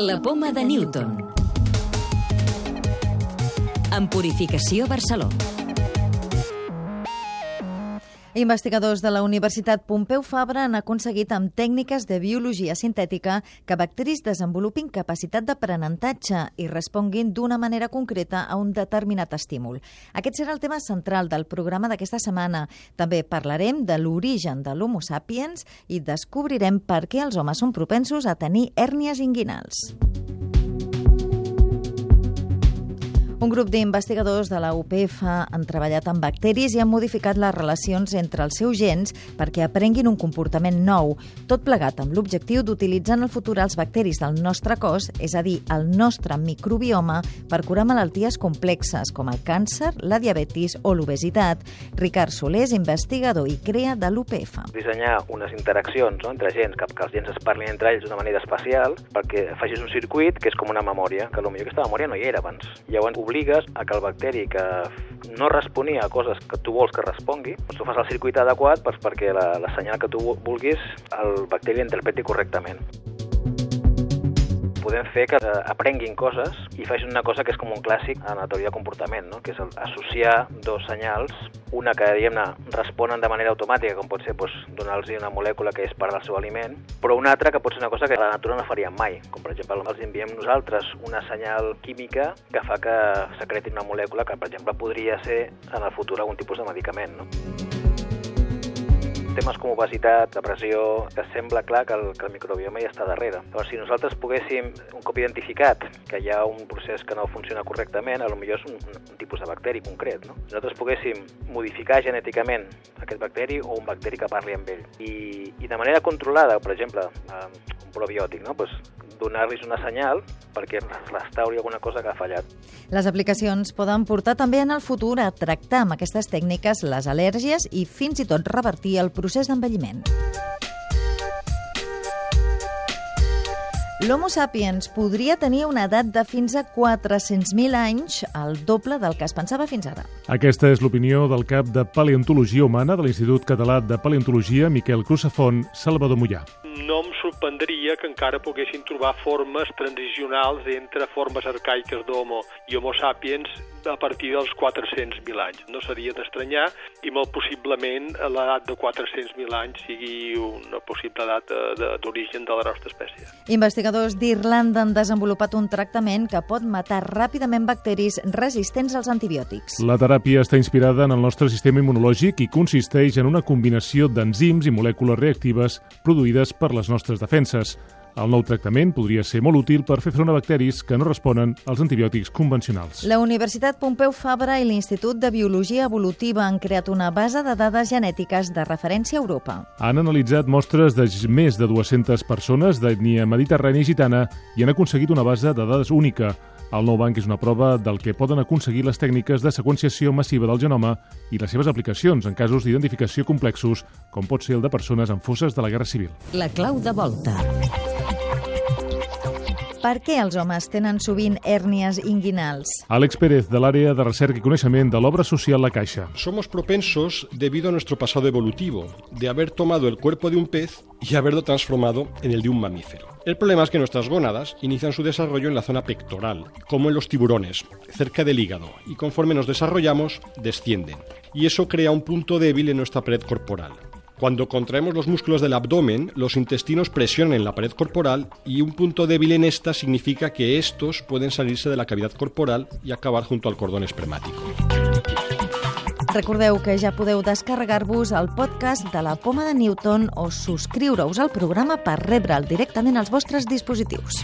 La poma de Newton. En Purificació Barcelona. Investigadors de la Universitat Pompeu Fabra han aconseguit amb tècniques de biologia sintètica que bacteris desenvolupin capacitat d'aprenentatge i responguin d'una manera concreta a un determinat estímul. Aquest serà el tema central del programa d'aquesta setmana. També parlarem de l'origen de l'Homo sapiens i descobrirem per què els homes són propensos a tenir hèrnies inguinals. Un grup d'investigadors de la UPF han treballat amb bacteris i han modificat les relacions entre els seus gens perquè aprenguin un comportament nou, tot plegat amb l'objectiu d'utilitzar en el futur els bacteris del nostre cos, és a dir, el nostre microbioma, per curar malalties complexes com el càncer, la diabetis o l'obesitat. Ricard Soler és investigador i crea de l'UPF. Dissenyar unes interaccions no, entre gens, que, que els gens es parlin entre ells d'una manera especial, perquè facis un circuit que és com una memòria, que potser aquesta memòria no hi era abans. Llavors, obligues a que el bacteri que no responia a coses que tu vols que respongui, doncs tu fas el circuit adequat doncs perquè la, la senyal que tu vulguis el bacteri interpreti correctament podem fer que eh, aprenguin coses i facin una cosa que és com un clàssic en la teoria de comportament, no? que és associar dos senyals, una que, diguem-ne, responen de manera automàtica, com pot ser doncs, donar-los una molècula que és part del seu aliment, però una altra que pot ser una cosa que la natura no faria mai, com per exemple els enviem nosaltres una senyal química que fa que secretin una molècula que, per exemple, podria ser en el futur algun tipus de medicament. No? Temes com obesitat, depressió, que sembla clar que el, que el microbioma ja està darrere. Però si nosaltres poguéssim, un cop identificat que hi ha un procés que no funciona correctament, a lo millor és un, un tipus de bacteri concret, no? Si nosaltres poguéssim modificar genèticament aquest bacteri o un bacteri que parli amb ell i, i de manera controlada, per exemple, un probiòtic, no? pues, donar-los una senyal perquè restauri alguna cosa que ha fallat. Les aplicacions poden portar també en el futur a tractar amb aquestes tècniques les al·lèrgies i fins i tot revertir el procés d'envelliment. L'Homo sapiens podria tenir una edat de fins a 400.000 anys, el doble del que es pensava fins ara. Aquesta és l'opinió del cap de Paleontologia Humana de l'Institut Català de Paleontologia, Miquel Cruzafont, Salvador Mollà no em sorprendria que encara poguessin trobar formes transicionals entre formes arcaiques d'Homo i Homo sapiens a partir dels 400.000 anys. No seria d'estranyar i molt possiblement l'edat de 400.000 anys sigui una possible edat d'origen de la nostra espècie. Investigadors d'Irlanda han desenvolupat un tractament que pot matar ràpidament bacteris resistents als antibiòtics. La teràpia està inspirada en el nostre sistema immunològic i consisteix en una combinació d'enzims i molècules reactives produïdes per les nostres defenses. El nou tractament podria ser molt útil per fer front a bacteris que no responen als antibiòtics convencionals. La Universitat Pompeu Fabra i l'Institut de Biologia Evolutiva han creat una base de dades genètiques de referència a Europa. Han analitzat mostres de més de 200 persones d'ètnia mediterrània i gitana i han aconseguit una base de dades única, el nou banc és una prova del que poden aconseguir les tècniques de seqüenciació massiva del genoma i les seves aplicacions en casos d'identificació complexos, com pot ser el de persones amb fosses de la Guerra Civil. La clau de volta. Per què els homes tenen sovint hèrnies inguinals? Àlex Pérez, de l'àrea de recerca i coneixement de l'obra social La Caixa. Somos propensos debido a nuestro pasado evolutivo, de haber tomado el cuerpo de un pez y haberlo transformado en el de un mamífero. El problema es que nuestras gónadas inician su desarrollo en la zona pectoral, como en los tiburones, cerca del hígado, y conforme nos desarrollamos, descienden. Y eso crea un punto débil en nuestra pared corporal. Cuando contraemos los músculos del abdomen, los intestinos presionan la pared corporal y un punto débil en esta significa que estos pueden salirse de la cavidad corporal y acabar junto al cordón espermático. Recordeu que ja podeu descarregar-vos el podcast de la Poma de Newton o subscriure-us al programa per rebre'l directament als vostres dispositius.